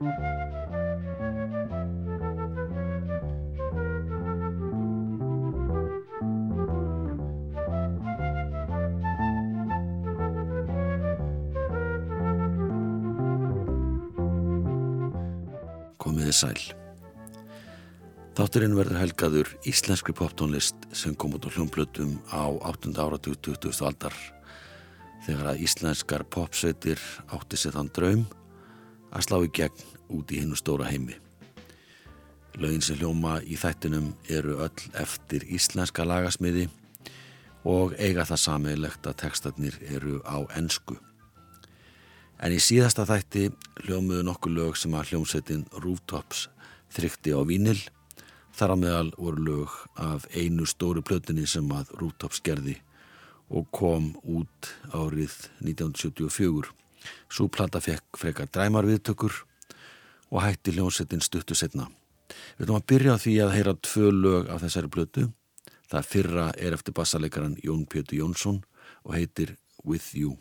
Komiði sæl. Þátturinn verður helgaður íslenskri poptónlist sem kom út á hljómblötum á 8. áratug 20. aldar þegar að íslenskar popsveitir átti sér þann draum að slá í gegn út í hinnu stóra heimi. Laugin sem hljóma í þættinum eru öll eftir íslenska lagasmiði og eiga það sammeilegt að tekstarnir eru á ennsku. En í síðasta þætti hljómuðu nokkuð lög sem að hljómsveitin Rooftops þrykti á Vínil. Þar á meðal voru lög af einu stóru plötunni sem að Rooftops gerði og kom út árið 1974. Svo plata fekk frekar dræmarviðtökur og hætti hljómsveitin stuttu setna. Við ætlum að byrja því að heyra tvö lög af þessari plötu. Það fyrra er eftir bassalegaran Jón Pjötu Jónsson og heitir With You.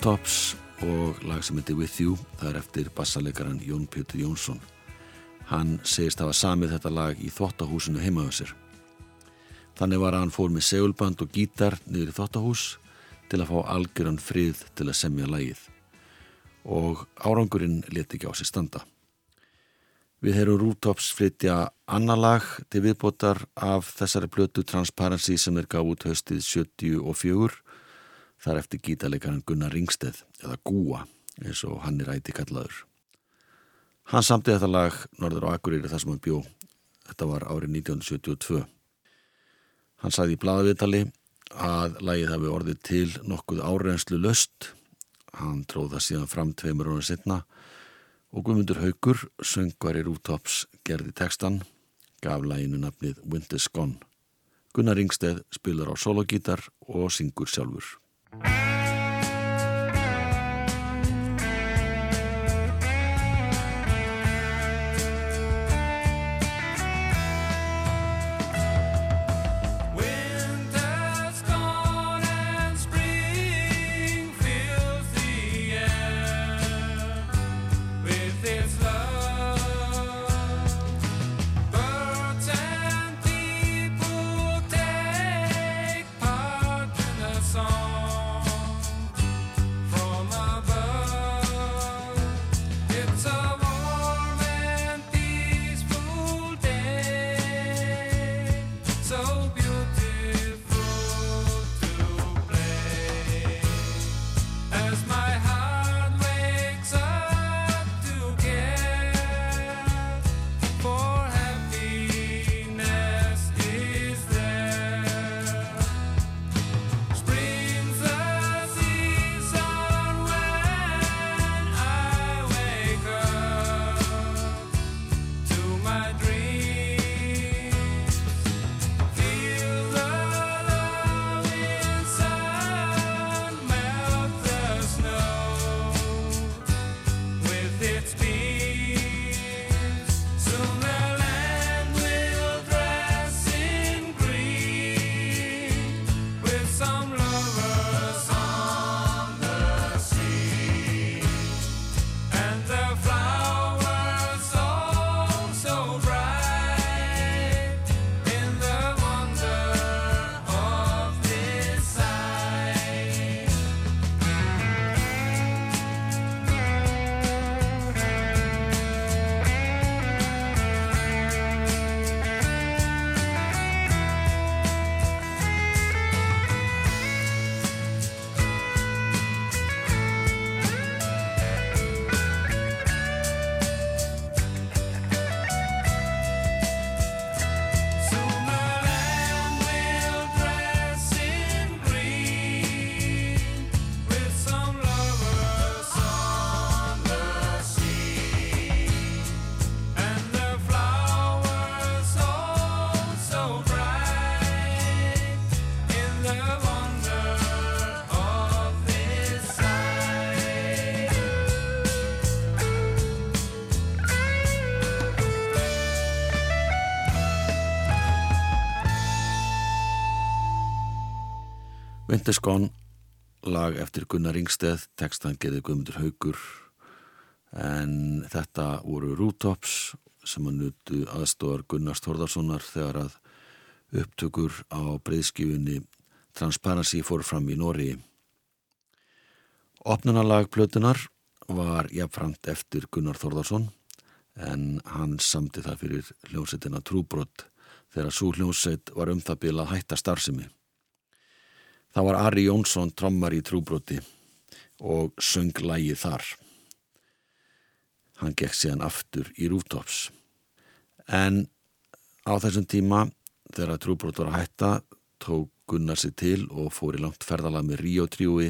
Rooftops og lag sem heitir With You það er eftir bassalegaran Jón Pétur Jónsson. Hann segist hafa samið þetta lag í þvottahúsinu heimaðursir þannig var að hann fór með segulband og gítar niður í þvottahús til að fá algjöran frið til að semja lagið. Og árangurinn leti ekki á sig standa. Við heyrum Rooftops flytja annar lag til viðbótar af þessari plötu Transparency sem er gáð út höstið 74 þar eftir gítarleikaran Gunnar Ringsteð eða Gúa eins og hann er æti kallaður. Hann samti þetta lag Norður á Akureyri þar sem hann bjó. Þetta var árið 1972. Hann sagði í bladaviðtali að lagið hafi orðið til nokkuð árenslu löst. Hann tróð það síðan fram tveimur árið setna og Guðmundur Haugur, söngvari Rútops, gerði textan, gaf laginu nafnið Winter's Gone. Gunnar Ringsteð spilar á sologítar og syngur sjálfur. Winter's Gone lag eftir Gunnar Ringsteð tekstan geði Guðmundur Haugur en þetta voru Rútops sem að nutu aðstofar Gunnars Þorðarssonar þegar að upptökur á breyðskifunni Transparency fór fram í Nóri. Opnunalag plötunar var jafnframt eftir Gunnar Þorðarsson en hann samti það fyrir hljómsettina Trúbrott þegar svo hljómsett var um það bila hætta starfsemi. Það var Ari Jónsson trommar í Trúbrotti og söng lægi þar. Hann gekk síðan aftur í Rúftops. En á þessum tíma þegar Trúbrott var að hætta tók Gunnar sig til og fór í langt ferðalað með Ríó trjúi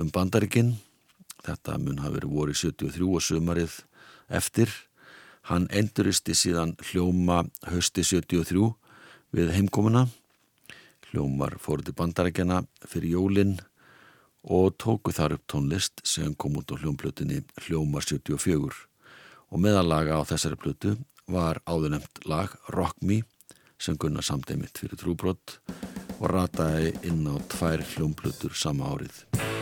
um bandarikinn. Þetta mun hafi verið voru 73 og sömarið eftir. Hann enduristi síðan hljóma hösti 73 við heimkomuna. Hljómar fór til bandarækjana fyrir jólinn og tóku þar upp tónlist sem kom út á hljómplötunni Hljómar 74 og meðalaga á þessari plötu var áðurnemt lag Rock Me sem gunnar samdæmitt fyrir trúbrott og rataði inn á tvær hljómplötur sama árið.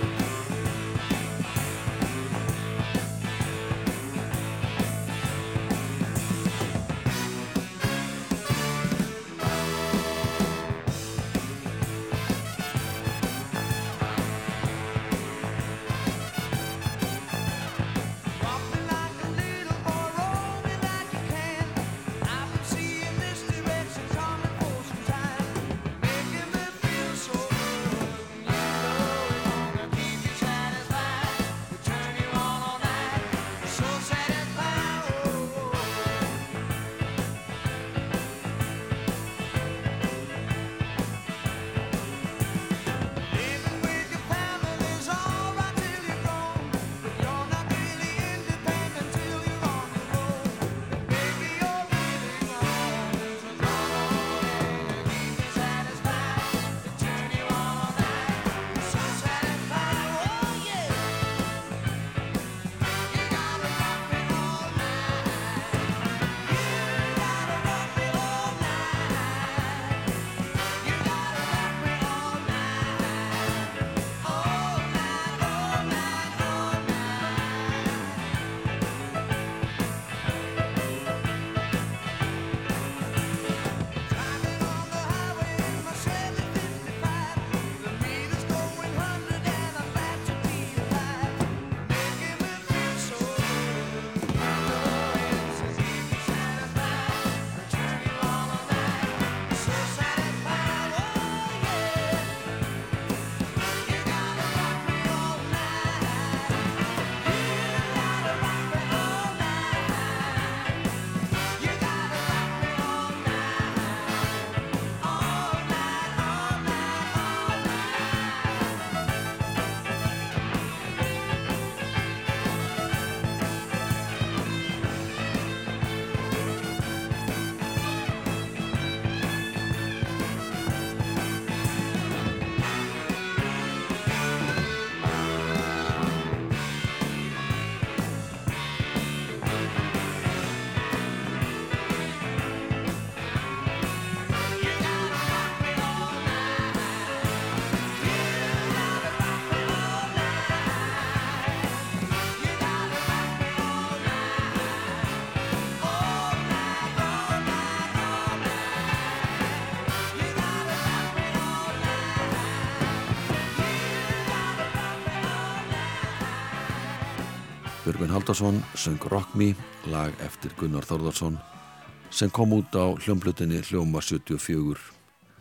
Haldarsson söng Rock Me, lag eftir Gunnar Þorðarsson sem kom út á hljómblutinni Hljóma 74,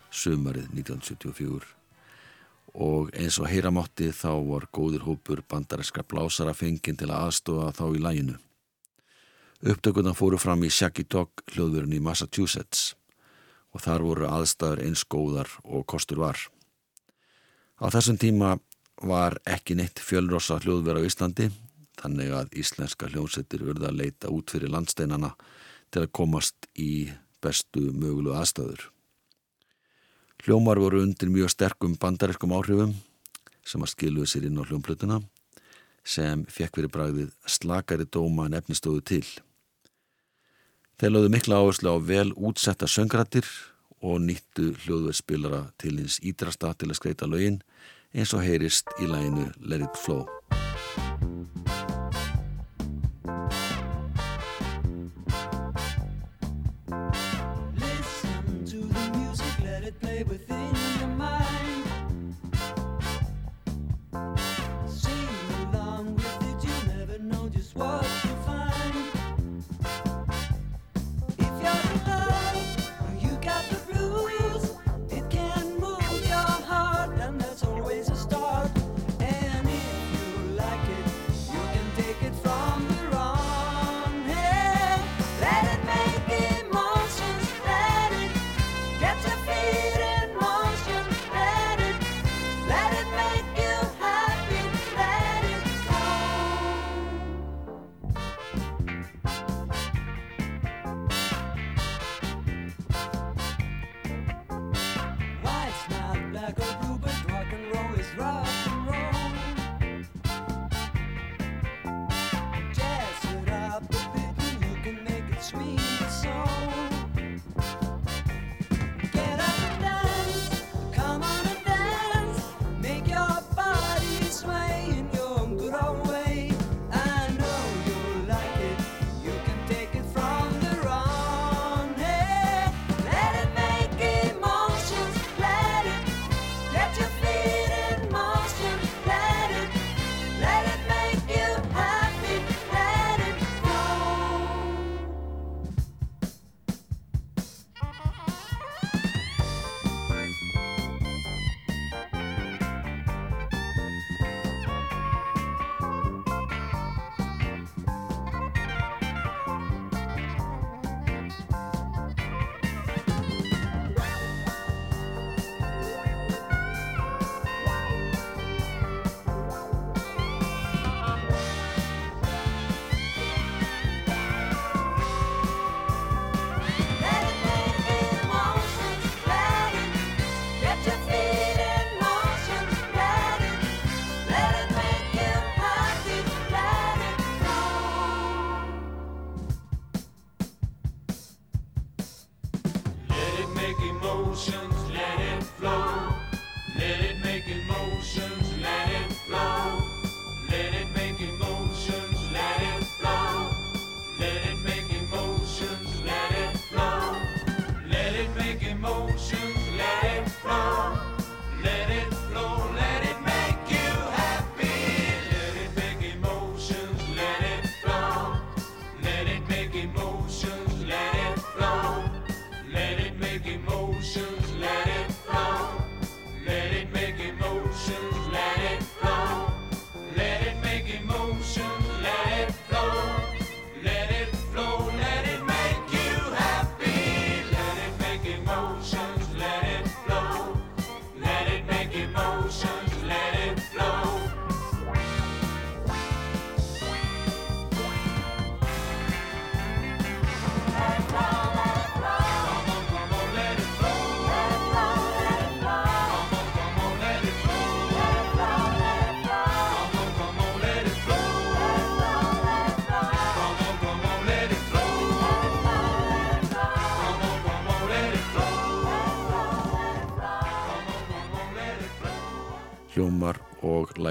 sömarið 1974 og eins og heyramátti þá var góður hópur bandareska blásara fenginn til að aðstofa þá í læginu. Upptökurna fóru fram í Shaggy-Dog hljóðverðin í Massachusetts og þar voru aðstæður eins góðar og kostur var. Á þessum tíma var ekki neitt fjölrossa hljóðverð á Íslandi þannig að íslenska hljómsettir urða að leita út fyrir landsteinana til að komast í bestu mögulu aðstæður. Hljómar voru undir mjög sterkum bandariskum áhrifum sem að skiluði sér inn á hljómplutuna sem fekk verið bragðið slakari dóma en efnistóðu til. Þeir lögðu mikla áherslu á vel útsetta söngrættir og nýttu hljóðverðspilara til hins ídrasta til að skreita lögin eins og heyrist í læginu Let It Flow.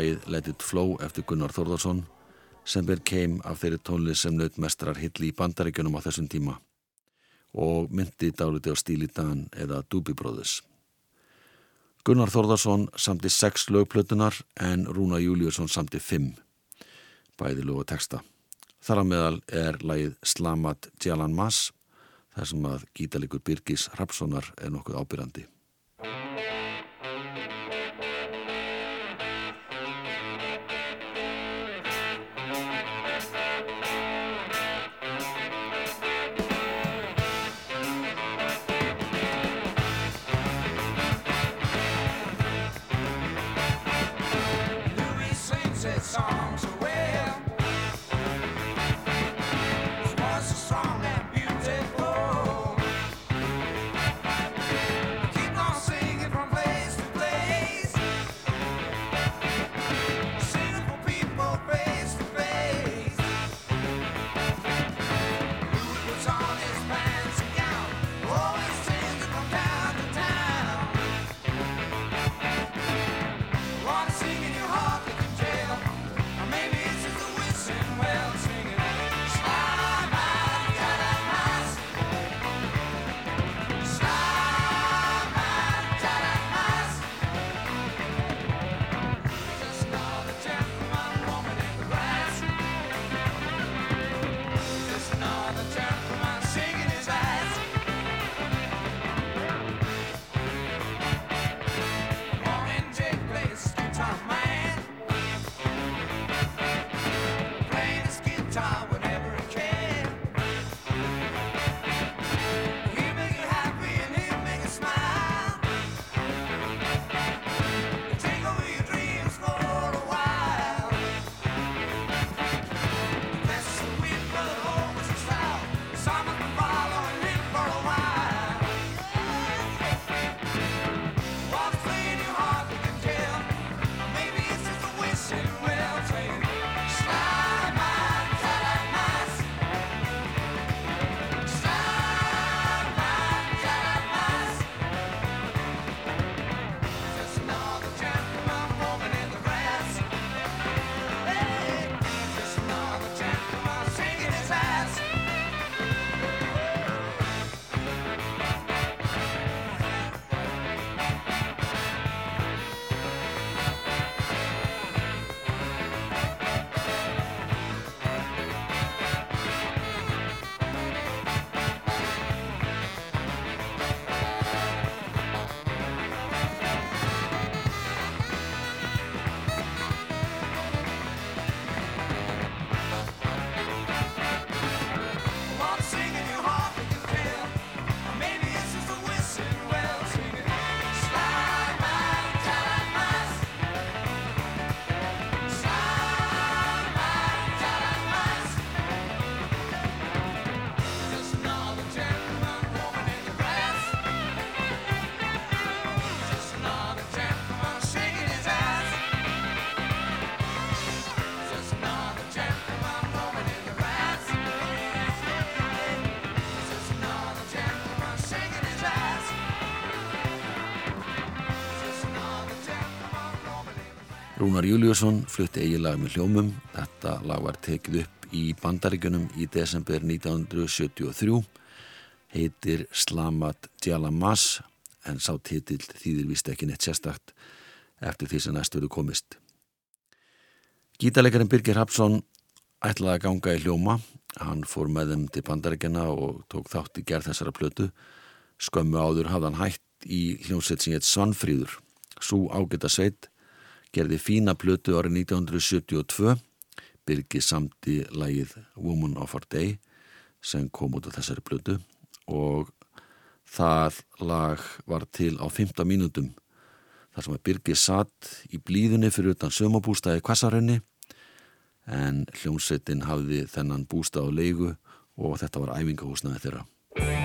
Og lægið Let It Flow eftir Gunnar Þórðarsson sem ber keim af þeirri tónlið sem naut mestrar hilli í bandaríkjunum á þessum tíma og myndi dáliti á stíli Dan eða Doobie Brothers. Gunnar Þórðarsson samti sex lögplötunar en Rúna Júliusson samti fimm, bæði lög og texta. Þar á meðal er lægið Slamat Djalan Mas, þar sem að gítalikur Birgis Rapssonar er nokkuð ábyrrandi. songs Rúnar Júliusson flutti eigi lag með hljómum. Þetta lag var tekið upp í bandaríkunum í desember 1973 heitir Slamat Djalamas en sá titill þýðir vist ekki neitt sérstakt eftir því sem næstu eru komist. Gítalegarinn Birgir Hapsson ætlaði að ganga í hljóma. Hann fór með þeim til bandaríkjana og tók þátt í gerð þessara plötu. Skömmu áður hafði hann hætt í hljómsveit sem hétt Svanfríður. Sú ágæta sveit gerði fína plötu árið 1972. Birgir samti lægið Woman of Our Day sem kom út á þessari plötu og það lag var til á 15 mínútum þar sem að Birgir satt í blíðunni fyrir utan sömabústaði Kvassarönni en hljómsveitin hafði þennan bústað á leigu og þetta var æfingahúsnaði þeirra.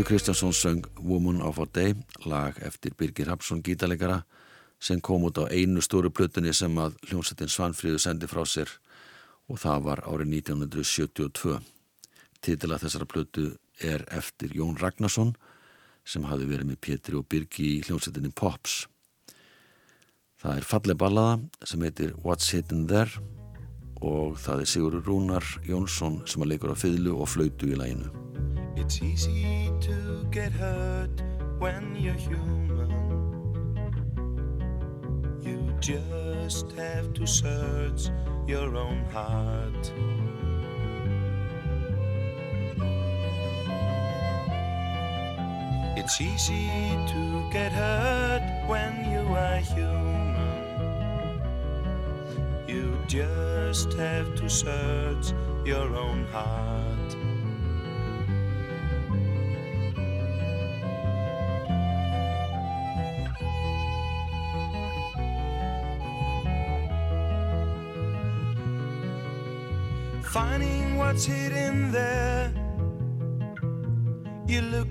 Petur Kristjánsson söng Woman of a Day, lag eftir Birgir Hapsson gítalegara sem kom út á einu stóru plötunni sem að hljómsettin Svanfríðu sendi frá sér og það var árið 1972. Titila þessara plötu er eftir Jón Ragnarsson sem hafi verið með Petri og Birgi í hljómsettinni Pops. Það er falleg ballaða sem heitir What's Hidden There og það er Sigur Rúnar Jónsson sem að leikur á fyllu og flautu í læginu. It's easy to get hurt when you're human. You just have to search your own heart. It's easy to get hurt when you are human. You just have to search your own heart.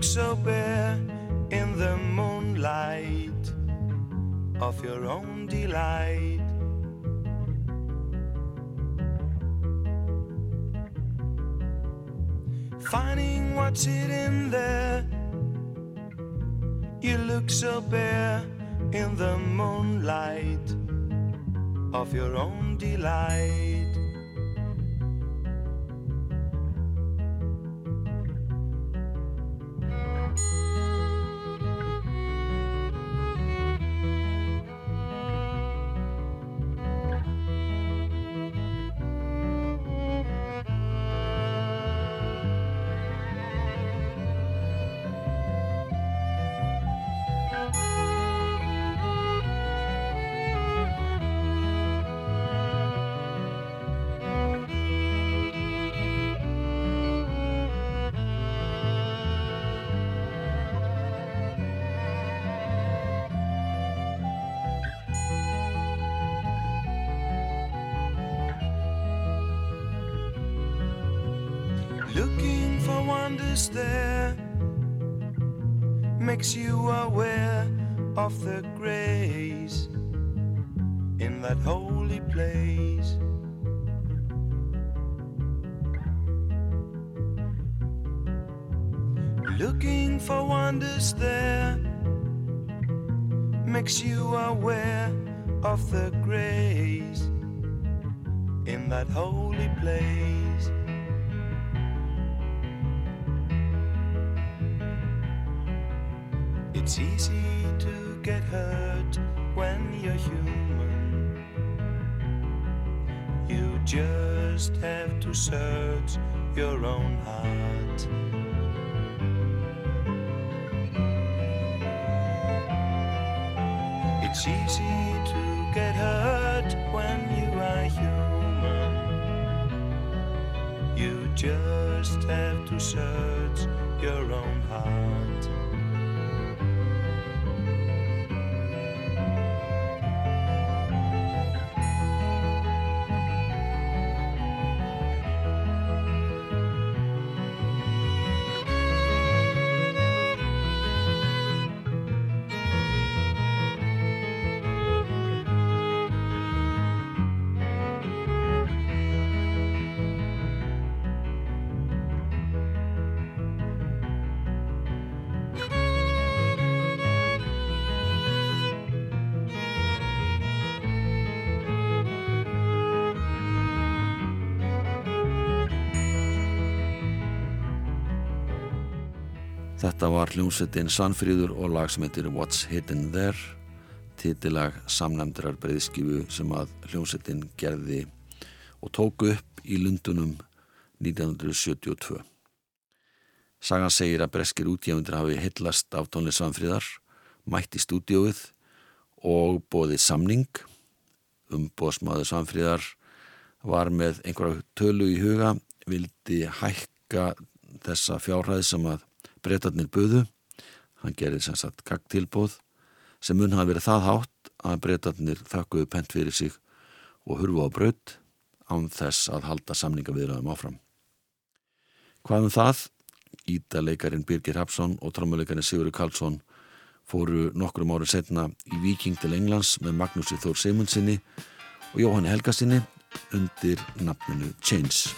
Look so bare in the moonlight of your own delight. Finding what's hidden there. You look so bare in the moonlight of your own delight. There makes you aware of the grace in that holy place. Looking for wonders there makes you aware of the grace in that holy place. It's easy to get hurt when you're human. You just have to search your own heart. It's easy to get hurt when you are human. You just have to search your own heart. Þetta var hljómsettin Sannfríður og lag sem heitir What's Hidden There titilag samnæmdrar breyðskifu sem að hljómsettin gerði og tóku upp í Lundunum 1972. Sagan segir að breskir útgjöfundir hafi hillast af tónlið Sannfríðar, mætt í stúdióið og bóðið samning um bóðsmaður Sannfríðar var með einhverja tölu í huga, vildi hækka þessa fjárhæð sem að breytarnir buðu, hann gerði sem sagt kaktilbóð sem mun hafa verið það hátt að breytarnir þakkuðu pent fyrir sig og hurfu á braut án þess að halda samningaviðraðum áfram. Hvað um það? Ídaleikarin Birgir Hapsson og trómuleikarin Sigurður Karlsson fóru nokkrum árið setna í Viking til Englands með Magnúsi Þór Seimundsinni og Jóhanni Helgasinni undir nafninu Change.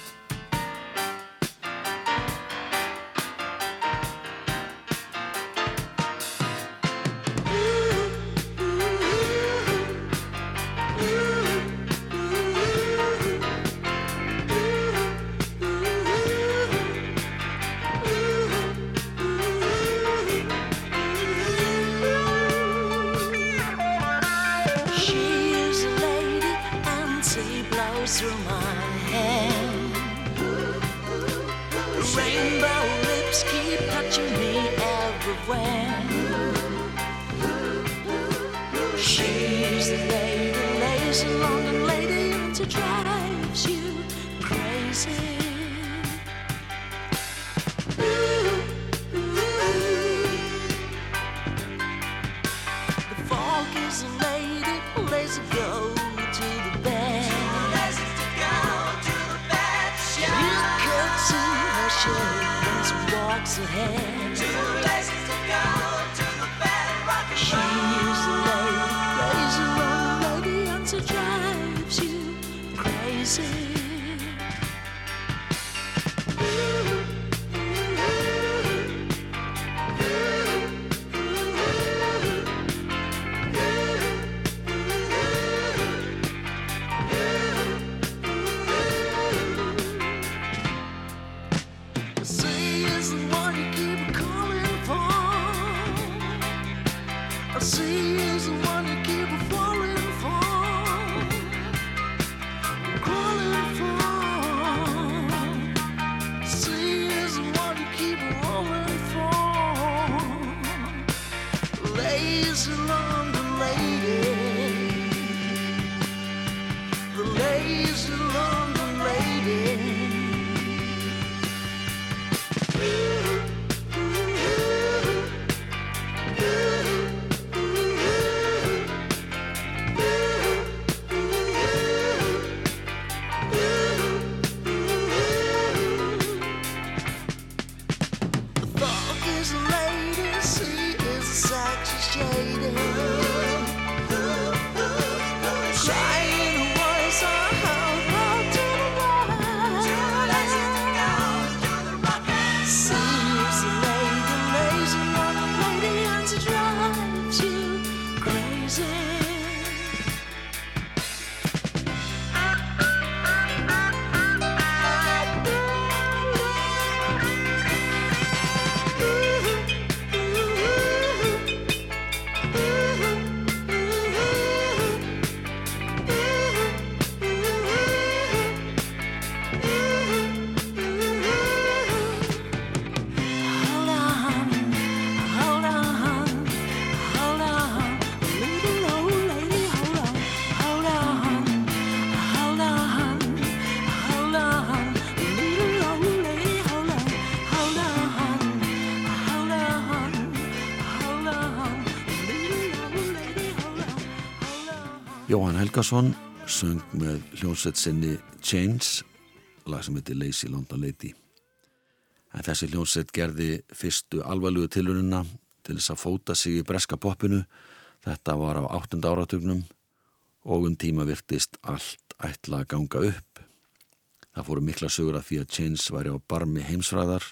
I see he's the one you keep before. Jóhann Helgason söng með hljónsveit sinni Chains, lag sem heitir Lazy London Lady. En þessi hljónsveit gerði fyrstu alvarlugu tilunina til þess að fóta sig í breska poppinu. Þetta var á áttunda áratugnum og um tíma virtist allt ætla að ganga upp. Það fóru mikla sögur að því að Chains væri á barmi heimsfræðar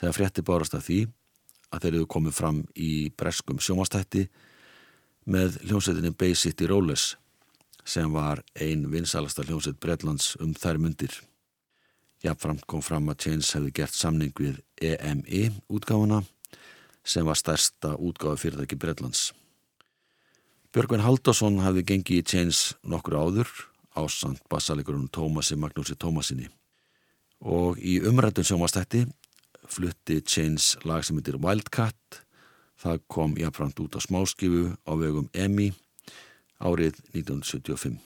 þegar frétti bárast að því að þeir eru komið fram í breskum sjómastætti með hljómsveitinni Bay City Rollers sem var ein vinsalasta hljómsveit Bretlands um þær mundir. Jafnframt kom fram að Chains hefði gert samning við EMI útgáfuna sem var stærsta útgáfi fyrirtæki Bretlands. Björgvin Haldarsson hafði gengið í Chains nokkur áður ásand bassalegurum Tómasi Magnúsi Tómasinni og í umrættun sjómastætti flutti Chains lag sem heitir Wildcat það kom jafnframt út á smáskifu á vegum EMI árið 1975.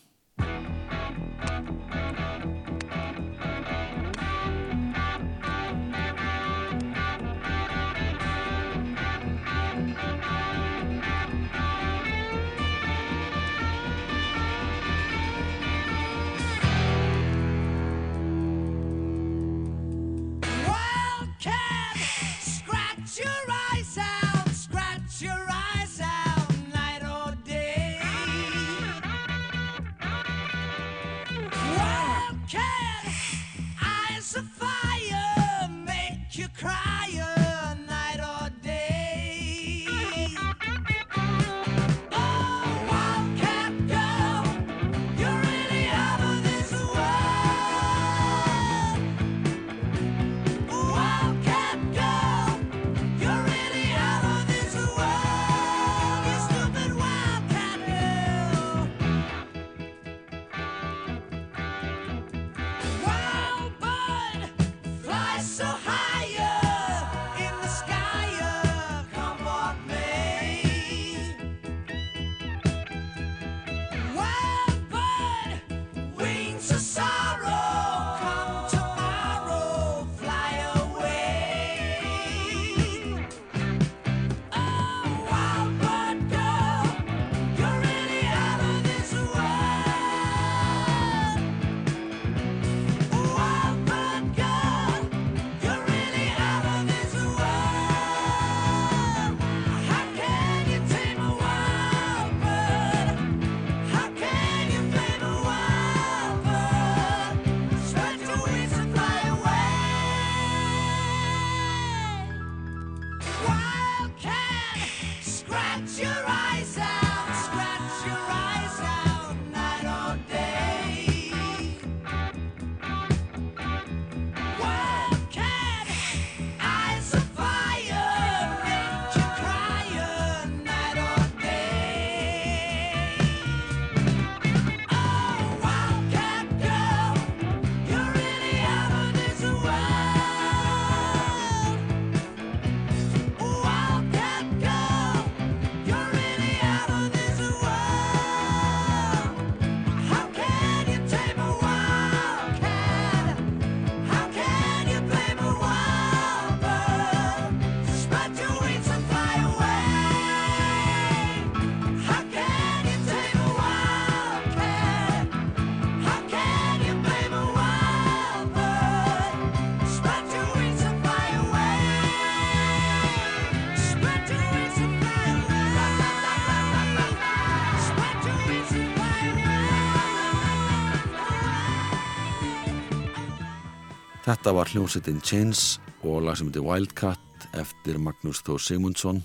Þetta var hljómsettin Chains og lag sem heitir Wildcat eftir Magnús Þór Sigmundsson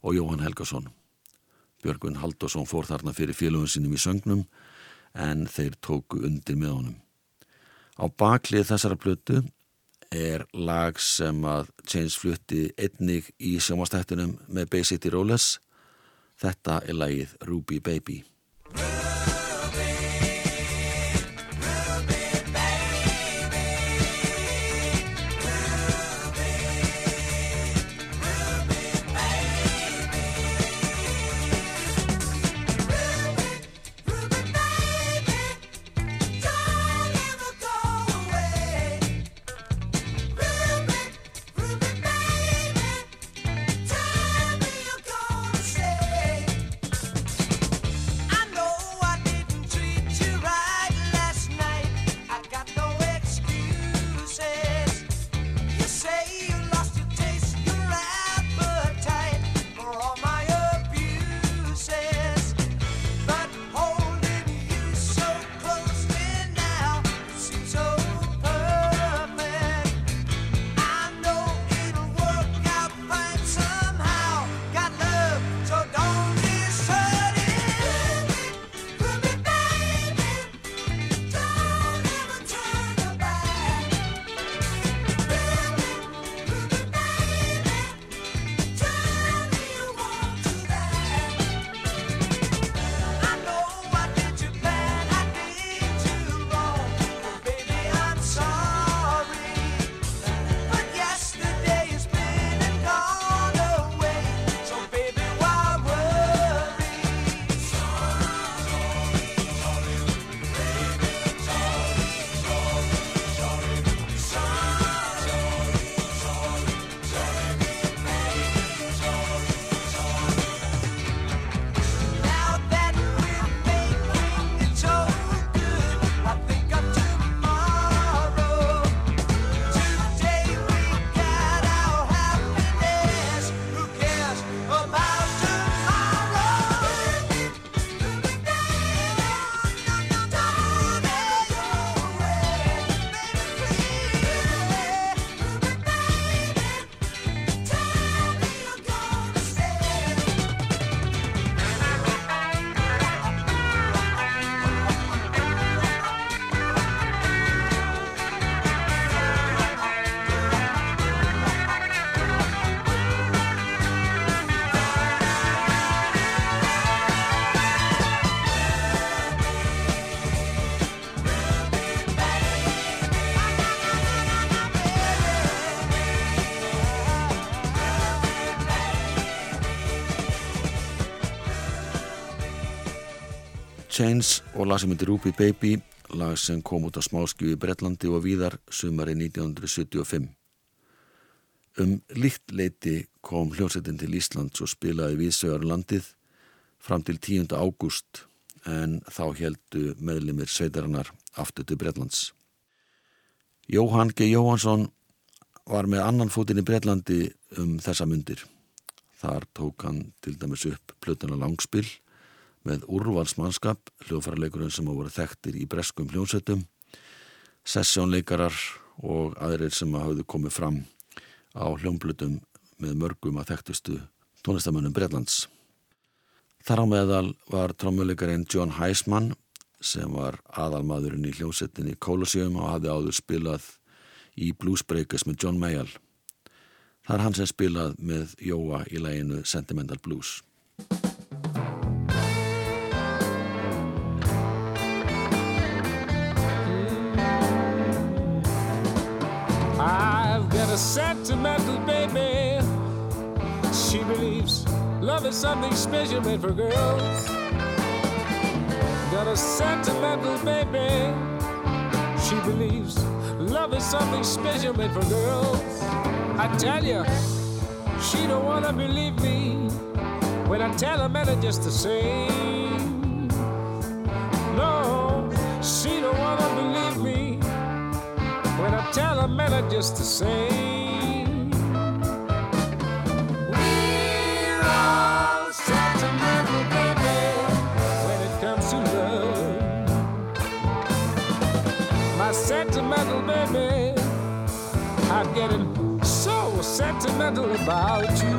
og Jóhann Helgason. Björgun Haldursson fór þarna fyrir félögum sínum í söngnum en þeir tóku undir með honum. Á baklið þessara blötu er lag sem að Chains flutti einnig í sjómastættunum með Bay City Rollers. Þetta er lagið Ruby Baby. Chains og lag sem heitir Ruby Baby, lag sem kom út á smáskju í Bretlandi og víðar sumari 1975. Um líkt leiti kom hljómsveitin til Íslands og spilaði viðsögur landið fram til 10. ágúst en þá heldu meðlimir sveitarinnar aftur til Bretlands. Jóhann G. Jóhansson var með annan fótinn í Bretlandi um þessa mundir. Þar tók hann til dæmis upp plötuna langspill með úrvalsmannskap, hljóðfærarleikurinn sem hafa voru þekktir í breskum hljómsveitum, sessjónleikarar og aðrir sem hafðu komið fram á hljómblutum með mörgum að þekktustu tónlistamönnum Breitlands. Þar á meðal var trommuleikarinn John Heisman sem var aðalmaðurinn í hljómsettinni Colosseum og hafði áður spilað í Blues Breakers með John Mayall. Það er hann sem spilað með Jóa í læginu Sentimental Blues. A sentimental baby. She believes love is something special made for girls. Got a sentimental baby. She believes love is something special made for girls. I tell you, she don't wanna believe me when I tell her man just the same. No, she don't wanna believe I tell her just the same. We're all sentimental, baby, when it comes to love. My sentimental baby, I'm getting so sentimental about you.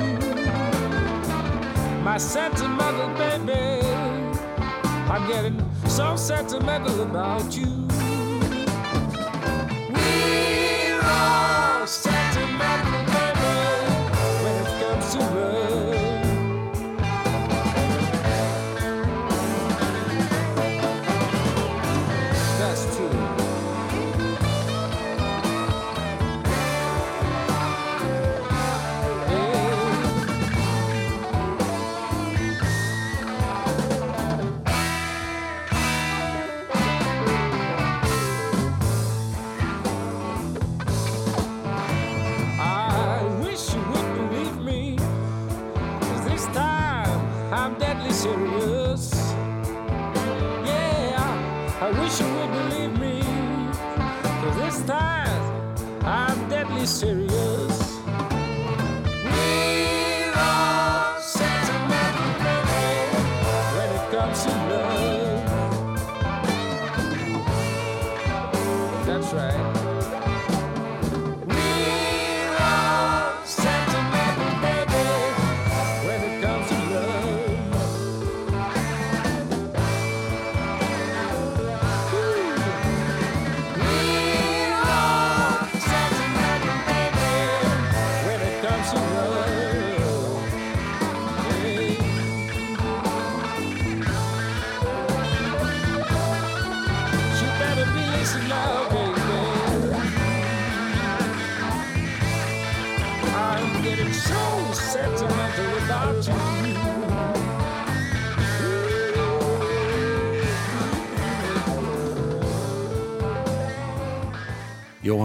My sentimental baby, I'm getting so sentimental about you. Seriously.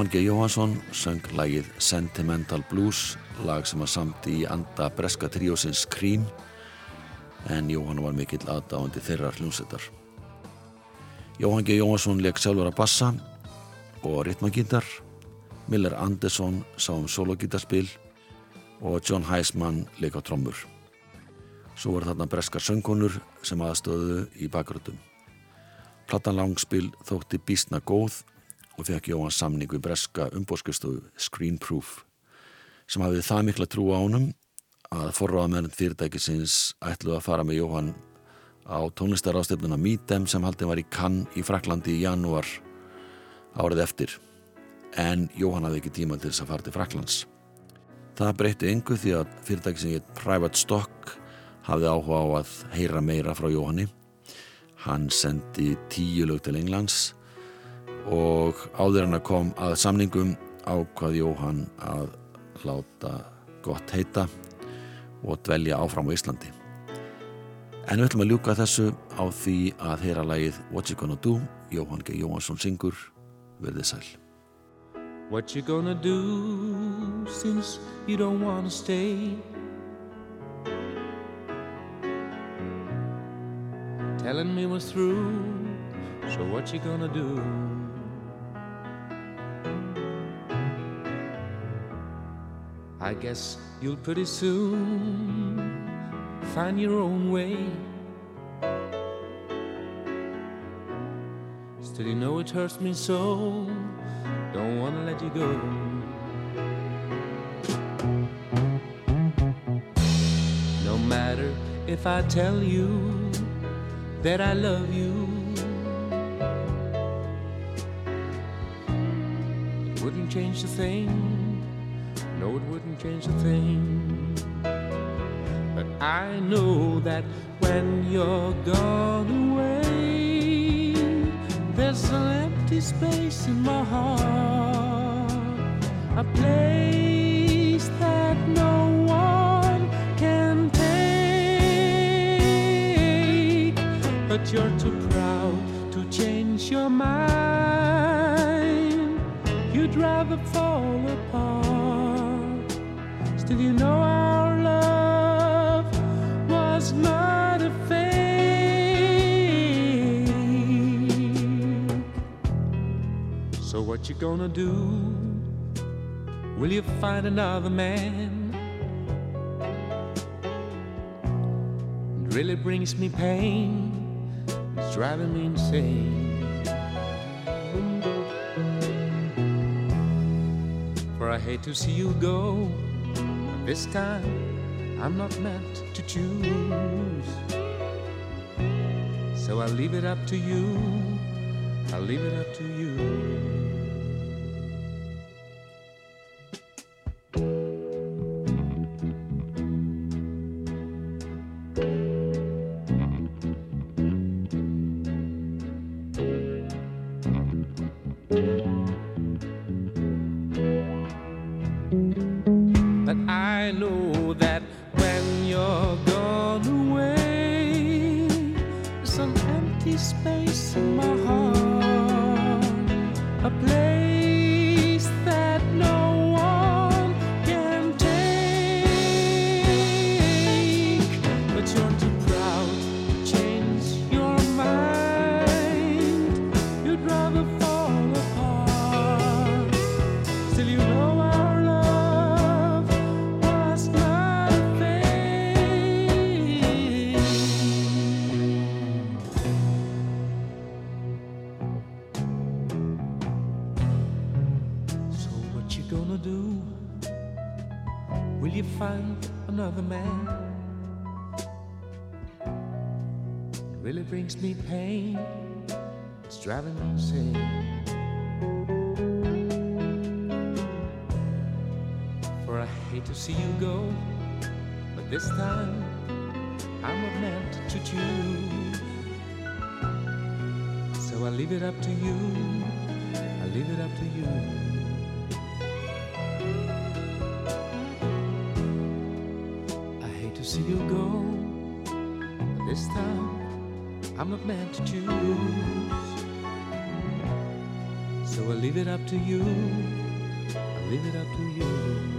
Jóhann G. Jóhansson söng lagið Sentimental Blues, lag sem var samt í anda breska tríósins Cream, en Jóhann var mikill aðdáandi þeirra hljómsettar. Jóhann G. Jóhansson leik sjálfur að bassa og ritmagítar, Miller Anderson sá um sologítarspil og John Heisman leik á trommur. Svo voru þarna breskar söngkonur sem aðstöðu í bakgröndum. Platan langspil þótti býstna góð og fekk Jóhann samning við breska umbóðskustofu Screenproof sem hafið það mikla trú á honum að forráðamenn fyrirtækisins ætluð að fara með Jóhann á tónlistarástefnuna Meetem sem haldin var í Cannes í Fraklandi í janúar árið eftir en Jóhann hafði ekki tíma til þess að fara til Fraklands. Það breytti engu því að fyrirtækisin í Private Stock hafði áhuga á að heyra meira frá Jóhanni. Hann sendi tíu lög til Englands og áður hann að kom að samningum ákvað Jóhann að láta gott heita og dvelja áfram á Íslandi. En við ætlum að ljúka þessu á því að heyra lagið What You Gonna Do, Jóhann G. Jóhansson syngur, verðið sæl. What you gonna do since you don't wanna stay? Telling me was through, so what you gonna do? I guess you'll pretty soon find your own way. Still, you know it hurts me so. Don't wanna let you go. No matter if I tell you that I love you? It wouldn't change a thing. No, it wouldn't change a thing. But I know that when you're gone away, there's an empty space in my heart, a place that no one can take. But you're too proud to change your mind. You'd rather fall apart. Still, you know our love was not a fake. So what you gonna do? Will you find another man? It really brings me pain. It's driving me insane. For I hate to see you go. This time I'm not meant to choose. So I'll leave it up to you. I'll leave it up to you. Driving me insane. For I hate to see you go, but this time I'm not meant to choose. So I leave it up to you. I leave it up to you. I hate to see you go, but this time I'm not meant to choose. So I leave it up to you. I leave it up to you.